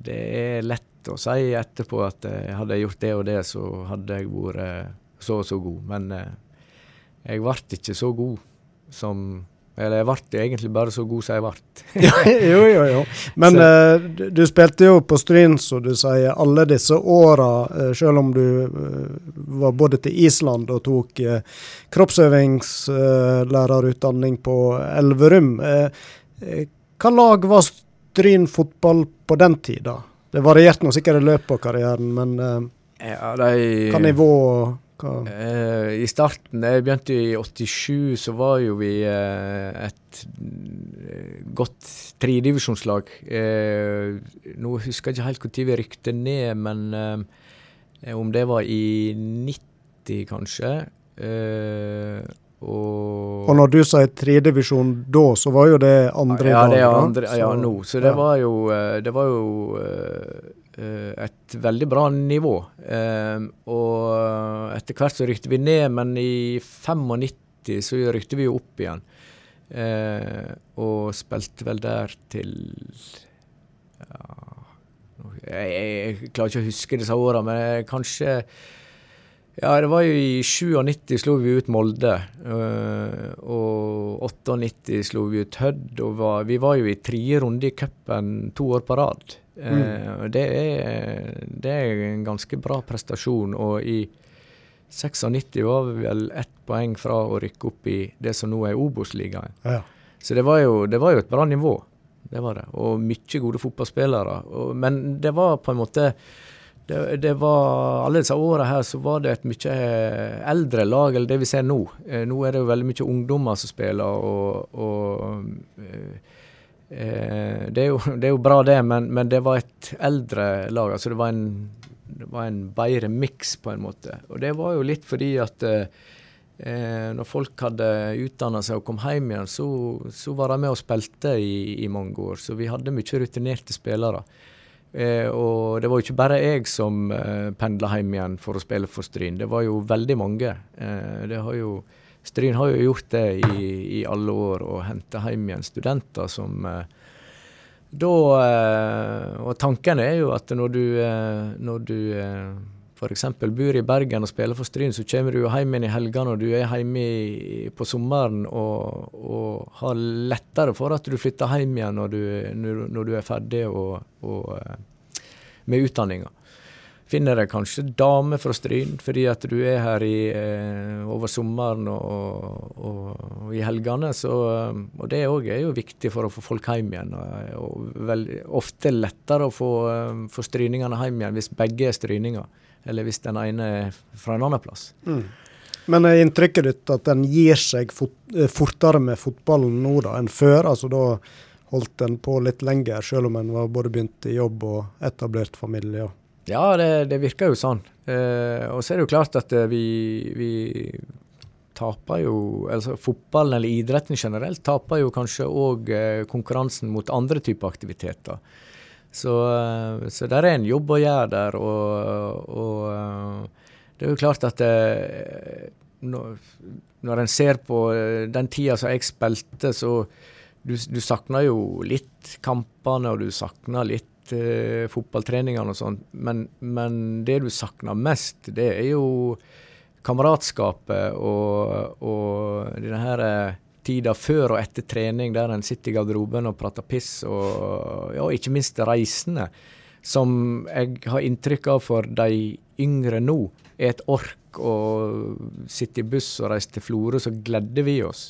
det er lett å si etterpå at hadde jeg gjort det og det, så hadde jeg vært så og så god. Men jeg ble ikke så god som eller jeg ble egentlig bare så god som jeg ble. jo, jo, jo. Men uh, du spilte jo på Stryn, som du sier, alle disse åra, uh, selv om du uh, var både til Island og tok kroppsøvingslærerutdanning på Elverum. hva lag var Stryn fotball på den tida? Det varierte nå sikkert i løpet av karrieren, men ja, de, hva nivå Uh, I starten, jeg begynte i 87, så var jo vi eh, et uh, godt tredivisjonslag. Eh, nå husker jeg ikke helt når vi rykte ned, men om det var i 90, kanskje. Og, og, når du sier tredivisjon da, så var jo det andre ja, det andre, ja, nå. Så det var jo, det var jo Eh, et veldig bra nivå. Eh, og etter hvert så rykte vi ned, men i 95 så rykte vi jo opp igjen. Eh, og spilte vel der til ja, jeg, jeg, klarer ikke å huske disse åra, men kanskje ja, det var jo i 97 slo vi ut Molde. og 98 slo vi ut Hødd. Og var, vi var jo i tredje runde i cupen to år på rad. Mm. Eh, det, er, det, er, en ganske bra prestasjon. Og i 96 var vi vel ett poeng fra å rykke opp i det som nå er Obos-ligaen. Ja. Så det var, jo, det var, jo, et bra nivå. Det var det. Og mye gode fotballspillere. Og, men det var på en måte det, det, var, Alle disse åra her så var det et mye eldre lag eller det vi ser nå. Eh, nå er det jo veldig mye ungdommer som spiller, og, og eh, Eh, det, er jo, det, er jo, bra, det, men, men, det var et eldre lag. altså Det var en det var en bedre miks, på en måte. Og det var jo litt fordi at eh, eh når folk hadde utdanna seg og kom hjem igjen, så, så var de med og spilte i, i, mange år. Så vi hadde mye rutinerte spillere. Eh, og det var jo ikke bare jeg som eh, pendla hjem igjen for å spille for Stryn. Det var jo veldig mange. Eh, har jo Stryn har jo gjort det i, i alle år, og henta hjem igjen studenter som eh, da eh, Og tanken er jo at når du, eh, når du f.eks. bor i Bergen og spiller for Stryn, så kommer du hjem igjen i helgene og du er hjemme på sommeren og, og, har lettere for at du flytter hjem igjen når du, når, du er ferdig og, og, med utdanninga finner deg kanskje dame fra Stryn fordi at du er her i, eh, over sommeren og, i helgene. Så, og det òg er jo viktig for å få folk hjem igjen. Og vel, ofte lettere å få, eh, få stryningene hjem igjen hvis begge er stryninger, eller hvis den ene er fra en annen plass. Mm. Men er inntrykket ditt at den gir seg fort, eh, fortere med fotballen nå da, enn før? altså da holdt en på litt lenger, selv om en var både begynt i jobb og etablert familie? Ja, ja, det, det virker jo sånn. Eh, og så er det jo klart at eh, vi, vi taper jo altså Fotballen eller idretten generelt taper jo kanskje òg eh, konkurransen mot andre typer aktiviteter. Så, eh, så det er en jobb å gjøre der. Og, og eh, det er jo klart at det, når, når en ser på den tida som jeg spilte, så du, du savner jo litt kampene, og du savner litt eh, fotballtreningene og sånn, men, men, det du savner mest, det er jo kameratskapet og, og denne her eh, tida før og etter trening, der en sitter i garderoben og prater piss, og ja, ikke minst reisende, som jeg har inntrykk av for de yngre nå, er et ork å sitte i buss og reise til Florø, så gledde vi oss.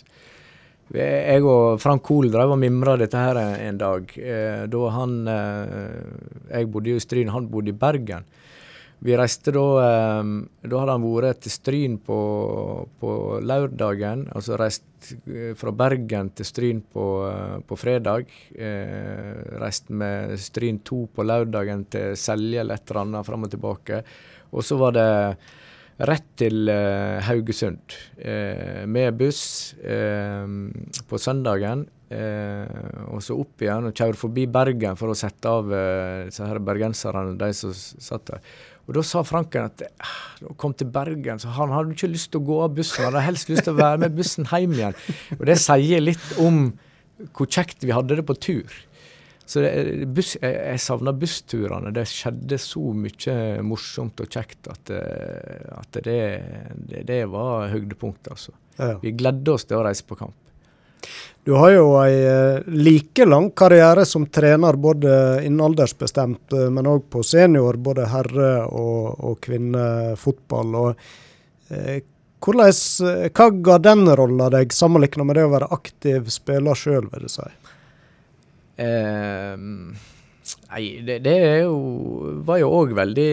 Jeg og Frank Kohl drev og mimra dette her en dag. Eh, da han eh, Jeg bodde i Stryn, han bodde i Bergen. Vi reiste da eh, Da hadde han vært til Stryn på, på lørdagen. Altså reist fra Bergen til Stryn på, på fredag. Reist med Stryn 2 på lørdagen til Selje eller et eller annet, fram og tilbake. Og så var det rett til uh, Haugesund uh, med buss på søndagen. og så opp igjen og kjøre forbi Bergen for å sette av disse her bergenserne, de som satt der. Og Da sa Franken at da kom til Bergen, så han hadde ikke lyst til å gå av bussen. Han hadde helst lyst til å være med bussen hjem igjen. Og Det sier litt om hvor kjekt vi hadde det på tur. Så det, buss, jeg, jeg savna bussturene. Det skjedde så mye morsomt og kjekt at, eh, at det, det, det, var høydepunktet, altså. Ja, ja. Vi gledde oss til å reise på kamp. Du har jo ei eh, like lang karriere som trener, både innen aldersbestemt, eh, men òg på senior, både herre- og, og kvinnefotball. Og, eh, hvordan, hva ga den rolla deg, sammenlignet med det å være aktiv spiller sjøl, vil du si? Eh, nei, det, det jo, var jo òg veldig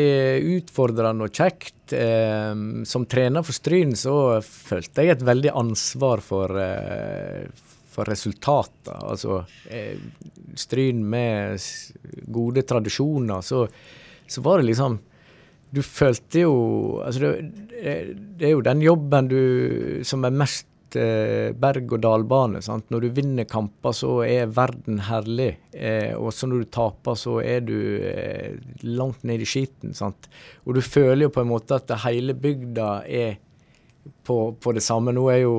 utfordrende og kjekt. Eh, som trener for Stryn så følte jeg et veldig ansvar for, eh, for resultatet. Altså eh, Stryn med gode tradisjoner, så, så var det liksom du følte jo altså det, det, er jo den jobben du som er mest eh, berg-og-dal-bane. Når du vinner kamper, så er verden herlig. Eh, og så når du taper, så er du eh, langt ned i skiten. Sant? Og du føler jo på en måte at hele bygda er på, på, det samme. Nå er jo,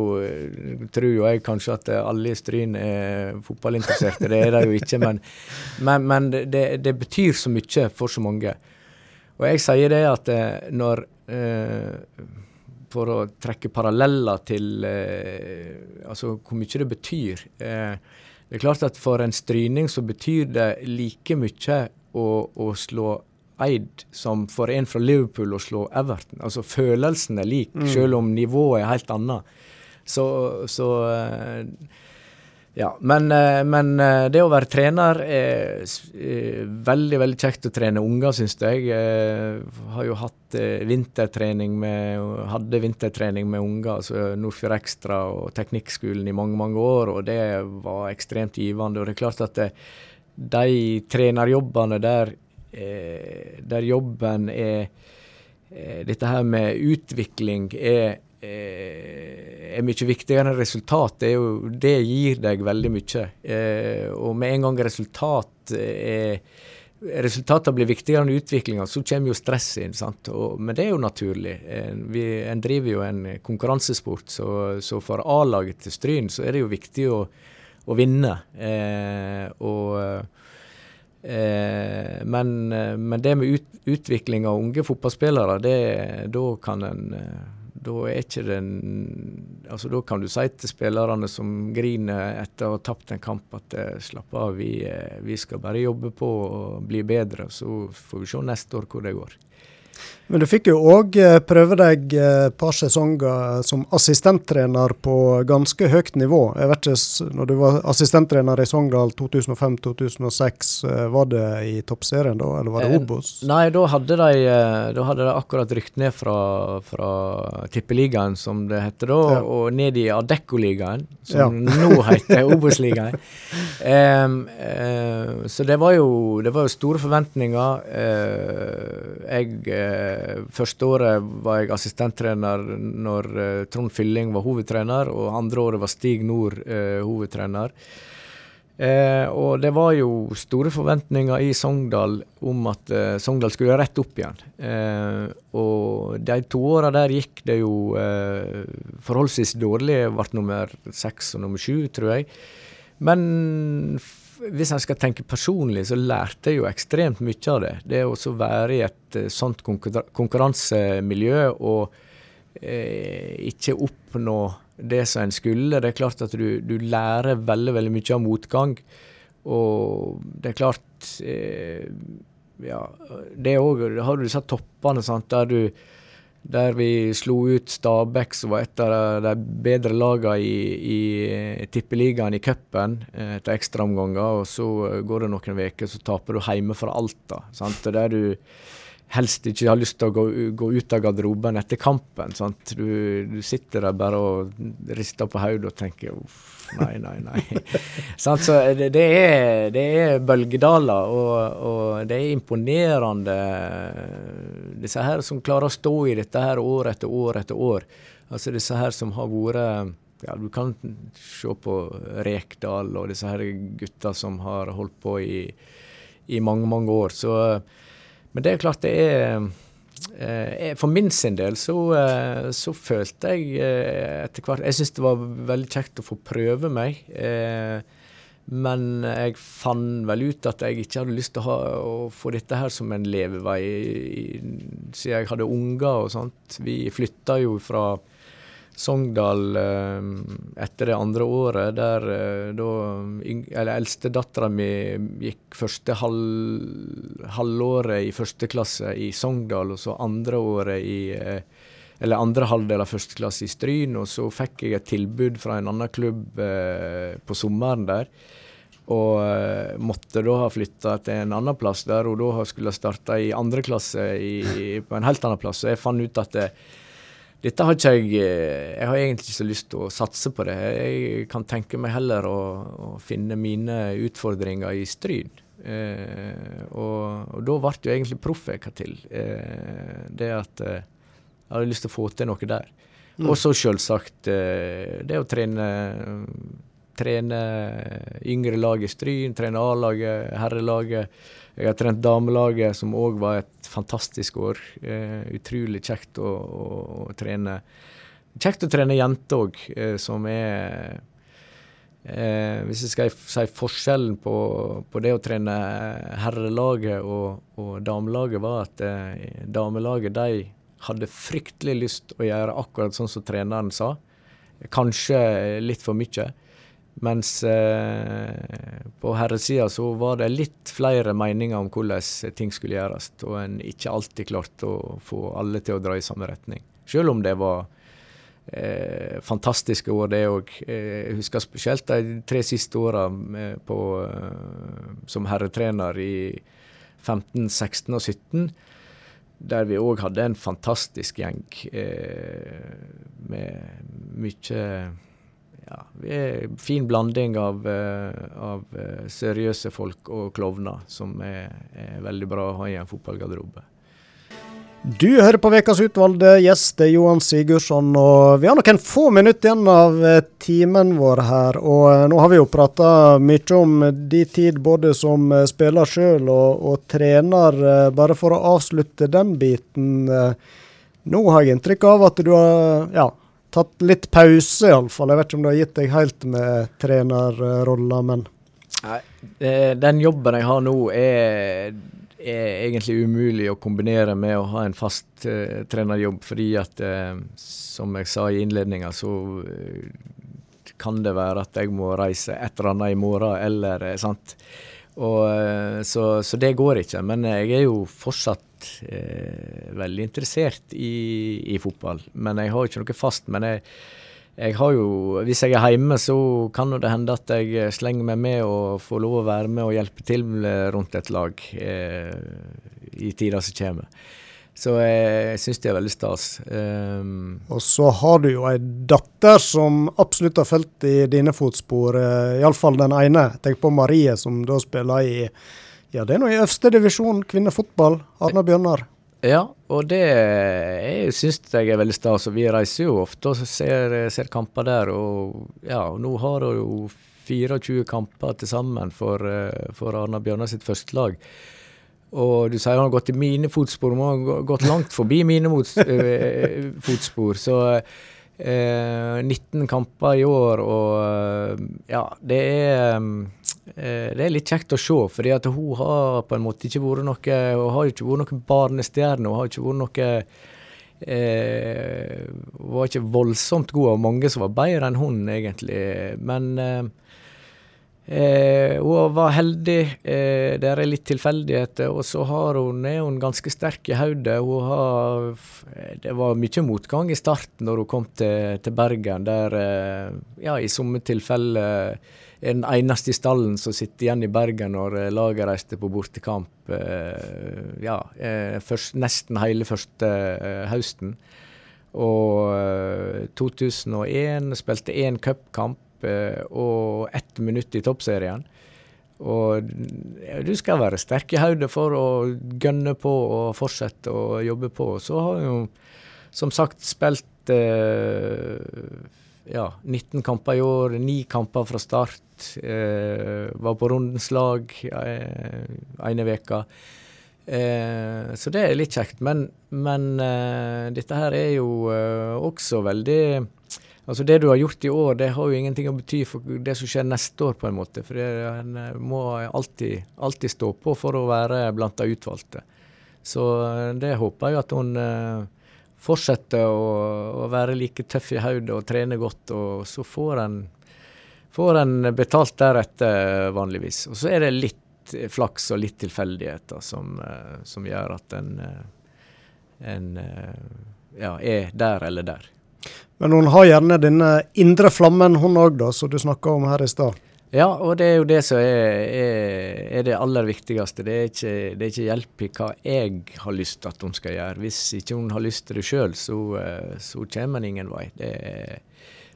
tror jo jeg kanskje at alle i Stryn er fotballinteresserte, det er de jo ikke. Men, men, men det, det, betyr så mye for så mange. Og jeg sier det at eh, når eh, for å trekke paralleller til eh, altså hvor mye det betyr. Eh, det er klart at for en stryning så betyr det like mye å, å slå Eid som for en fra Liverpool å slå Everton. Altså følelsen er lik, mm. selv om nivået er helt annet. Så, så eh, ja, men, eh, men, eh, det å være trener er eh, veldig veldig kjekt å trene unger, syns jeg. Jeg har jo hatt vintertrening med, hadde vintertrening med unger, altså Nordfjord Ekstra og Teknikkskolen i mange mange år, og det var ekstremt givende. Og det er klart at det, de trenerjobbene der der jobben er Dette her med utvikling er, er mye viktigere enn resultat. Det, jo, det, gir deg veldig mye. Eh, og med en gang resultat er resultatene blir viktigere enn utviklinga, så kommer jo stresset inn. Og, men det er jo naturlig. Vi, en driver jo en konkurransesport, så, så for A-laget til Stryn så er det jo viktig å, å vinne. Eh, og Eh, men, eh, men, det med ut, utvikling av unge fotballspillere, da kan en eh, da er ikke den altså Da kan du si til spillerne som griner etter å ha tapt en kamp, at slapp av, vi, vi skal bare jobbe på og bli bedre. Så får vi se neste år hvor det går. Men du fikk jo òg eh, prøve deg et eh, par sesonger som assistenttrener på ganske høyt nivå. Jeg vet ikke, når du var assistenttrener i Sogndal 2005-2006, eh, var det i toppserien da, eller var det Obos? Nei, da hadde de, da hadde de akkurat rykt ned fra, fra Tippeligaen, som det heter da, ja. og ned i Adeccoligaen, som ja. nå heter Obos-ligaen. um, uh, så det var, jo, det var jo store forventninger. Uh, jeg første året var jeg assistenttrener når uh, Trond Fylling var hovedtrener, og andre året var Stig Nord uh, hovedtrener. Uh, og det var jo store forventninger i Sogndal om at Sogndal skulle rett opp igjen. og de to åra der gikk det jo forholdsvis dårlig. Jeg ble nummer seks og nummer sju, tror jeg. Men hvis en skal tenke personlig, så lærte jeg jo ekstremt mye av det. Det å være i et uh, sånt konkurransemiljø og eh, ikke oppnå det som en skulle. Det er klart at du, du lærer veldig, veldig mye av motgang. Og det er klart eh, Ja, det òg Har du disse toppene sant, der du der vi slo ut Stabæk, som var et av de bedre lagene i, i Tippeligaen i cupen etter ekstraomganger. Og så går det noen uker, så taper du hjemme fra Alta. Sant? Der du helst ikke har lyst til å gå, gå ut av garderoben etter kampen. Du, du, sitter der bare og rister på hodet og tenker uff, nei, nei, nei. så det, det, er, det er bølgedaler, og, og, det er imponerende disse her som klarer å stå i dette her år etter år etter år. Altså disse her som har vært ja, Du kan se på Rekdal og disse her gutta som har holdt på i, i mange, mange år. Så men det er klart det er eh, For min sin del så, eh, så følte jeg eh, etter hvert Jeg syns det var veldig kjekt å få prøve meg. Men jeg fant vel ut at jeg ikke hadde lyst til å, ha, å få dette her som en levevei, siden jeg hadde unger og sånt. Vi flytta jo fra Sogndal eh, etter det andre året, der eh, da eller eldstedattera mi gikk første halv, halvåret i første klasse i Sogndal, og så andre året i eh, eller andre halvdel av første klasse i Stryn, og så fikk jeg et tilbud fra en annen klubb eh, på sommeren der. Og måtte da ha flytta til en annen plass der, og da skulle jeg starte i andre klasse i, på en helt annen plass. Så jeg fant ut at det, dette har ikke jeg eh, Jeg har egentlig ikke så lyst til å satse på det. Jeg kan tenke meg heller å, å finne mine utfordringer i Stryn. Eh, og, og, da ble jo egentlig Proffeka til. Eh, det at eh, jeg hadde lyst til å få til noe der. Mm. Og så selvsagt eh, det å trene trene yngre lag i Stryn, trene A-laget, herrelaget. Jeg har trent damelaget, som òg var et fantastisk år. Eh, utrolig kjekt å, å, å, trene. Kjekt å trene jenter òg, eh, som er eh, Hvis jeg skal si forskjellen på, på det å trene herrelaget og, og damelaget, var at eh, damelaget de hadde fryktelig lyst å gjøre akkurat sånn som treneren sa. Kanskje litt for mye. Mens eh, på herresida så var det litt flere meninger om hvordan ting skulle gjøres, og en ikke alltid klarte å få alle til å dra i samme retning. Selv om det var eh, fantastiske år, det òg. Eh, jeg husker spesielt de tre siste åra eh, som herretrener i 15, 16 og 17, der vi òg hadde en fantastisk gjeng eh, med mye ja, vi er fin blanding av, av seriøse folk og klovner, som er, er veldig bra å ha i en fotballgarderobe. Du hører på Vekas utvalgte. Gjest Johan Sigurdsson. og Vi har noen få minutter igjen av eh, timen vår her. og eh, Nå har vi jo prata mye om de tid både som eh, spiller sjøl og, og, trener. Bare for å avslutte den biten. Nå har jeg inntrykk av at du har ja, tatt litt pause, iallfall. Jeg vet ikke om du har gitt deg helt med trenerrolla, men Nei, Den jobben jeg har nå, er er egentlig umulig å kombinere med å ha en fast uh, trenerjobb, fordi at uh, som jeg sa i innledninga, så uh, kan det være at jeg må reise et eller annet i morgen, eller sant. Og, så, så, det går ikke. Men jeg er jo fortsatt veldig interessert i, i, fotball. Men jeg har ikke noe fast. men jeg jeg har jo, Hvis jeg er hjemme, så kan det hende at jeg slenger meg med og får lov å være med og hjelpe til rundt et lag eh, i tida som kommer. Så jeg syns det er veldig stas. Um, og så har du jo ei datter som absolutt har fulgt i dine fotspor, uh, iallfall den ene. Tenk på Marie, som da spiller i ja, det er nå i øverste divisjon kvinnefotball. Arne Bjørnar. Ja, og det jeg syns jeg er veldig stas. Vi reiser jo ofte og ser, ser kamper der. Og ja, nå har hun jo 24 kamper til sammen for, for Arne Bjørnar sitt førstelag. Og du sier hun har gått i mine fotspor, hun har gått langt forbi mine eh, fotspor. Så eh, 19 kamper i år, og ja, det er Eh, det er litt kjekt å se, at hun har på en måte ikke vært noe Hun har ikke vært noen barnestjerne. Hun har ikke vært noe eh, Hun var ikke voldsomt god, og mange som var bedre enn hun, egentlig. Men eh, eh, hun var heldig. Eh, det er litt tilfeldigheter. Og så har hun, er hun ganske sterk i hodet. Det var mye motgang i starten når hun kom til, til Bergen, der eh, ja, i somme tilfeller er den eneste i stallen som sitter igjen i Bergen når eh, laget reiste på bortekamp eh, ja, eh, først, nesten hele første høsten. Og 2001 spilte én cupkamp og ett minutt i toppserien. Og du skal være sterk i hodet for å gønne på og fortsette å jobbe på. Så har hun som sagt spilt eh, ja, 19 kamper i år, ni kamper fra start. Eh, var på rundens lag eh, ene veka. Eh, så det er litt kjekt. Men, men eh, dette her er jo eh, også veldig Altså Det du har gjort i år, det har jo ingenting å bety for det som skjer neste år, på en måte. For en eh, må alltid, alltid, stå på for å være blant de utvalgte. Så det håper jeg at hun fortsette å, å, være like tøff i hodet og trene godt, og så får en, får en betalt deretter, vanligvis. Og så er det litt flaks og litt tilfeldigheter som, eh, som gjør at en, eh, en eh, ja, er der eller der. Men hun har gjerne denne indre flammen, hun òg, som du snakka om her i stad? Ja, og det er jo det som er, er, er det aller viktigste. Det er, ikke, det er, ikke, hjelp i hva jeg har lyst til at hun skal gjøre. Hvis ikke hun har lyst til det sjøl, så, eh, så kommer en ingen vei.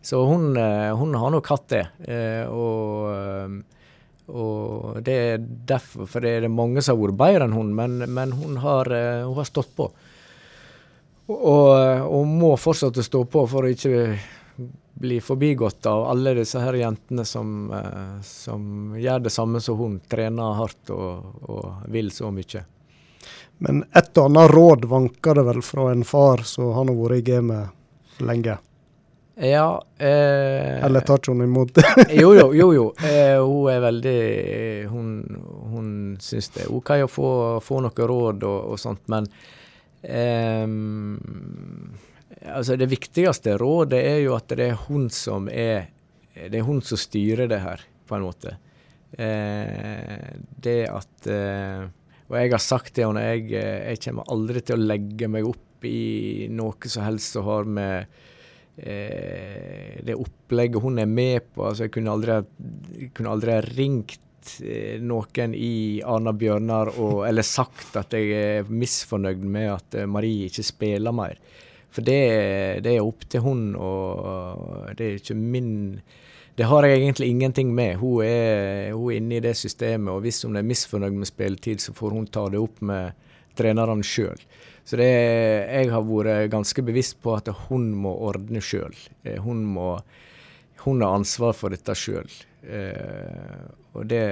Så hun, eh, hun, har nok hatt det. Eh, og, og, det er derfor, for det er mange som har vært bedre enn hun, men, men hun, har, hun, har, stått på. Og, og må fortsette å stå på for å ikke bli forbigått av alle disse her jentene som, eh, som gjør det samme som hun, trener hardt og, og vil så mye. Men et og annet råd vanker det vel fra en far som har vært i gamet lenge? Ja eh, Eller tar ikke hun imot det? jo, jo. jo, jo. Eh, hun er veldig Hun, hun syns det er OK å få, få noe råd og, og sånt, men eh, Altså Det viktigste rådet er jo at det er hun som er Det er hun som styrer det her, på en måte. Eh, det at eh, Og jeg har sagt til henne, jeg, jeg kommer aldri til å legge meg opp i noe som helst som har med eh, det opplegget hun er med på. Altså, jeg kunne aldri, ha ringt eh, noen i Arna Bjørnar og, eller sagt at jeg er misfornøyd med at Marie ikke spiller mer. For det, det er opp til hun, og det er ikke min Det har jeg egentlig ingenting med. Hun er, hun er inne i det systemet, og hvis hun er misfornøyd med spilletid, så får hun ta det opp med trenerne sjøl. Så det, jeg har vært ganske bevisst på at hun må ordne sjøl. Hun, hun har ansvar for dette sjøl. Eh, og det,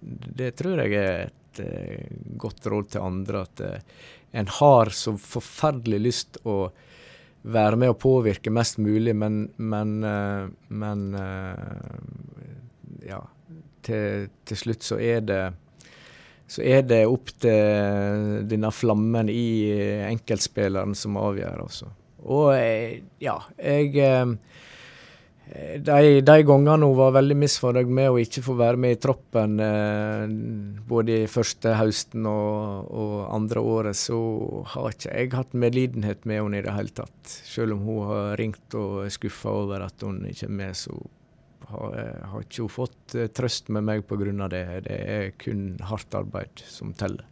det, tror jeg er et eh, godt råd til andre. At eh, en har så forferdelig lyst å være med å påvirke mest mulig, men, men, eh, men eh, ja, til, til, slutt så er det så er det opp til denne flammen i enkeltspilleren som avgjør, altså. Og eh, ja, jeg de, de gangene hun var veldig misfornøyd med å ikke få være med i troppen, eh, både i første høsten og, og, andre året, så har ikke jeg hatt medlidenhet med henne i det hele tatt. Selv om hun har ringt og er skuffa over at hun ikke er med, så har, eh, har ikke hun fått eh, trøst med meg pga. det. Det er kun hardt arbeid som teller.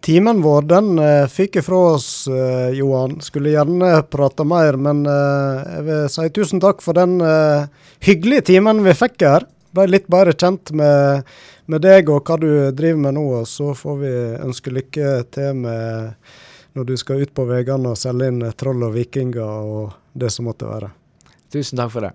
Timen vår den uh, fikk fra oss, uh, Johan. Skulle gjerne prata mer, men uh, jeg vil si tusen takk for den hyggelige timen vi fikk her. Ble litt bedre kjent med, med, deg og hva du driver med nå. og Så får vi ønske lykke til med når du skal ut på veiene og selge inn troll og vikinger og det som måtte være. Tusen takk for det.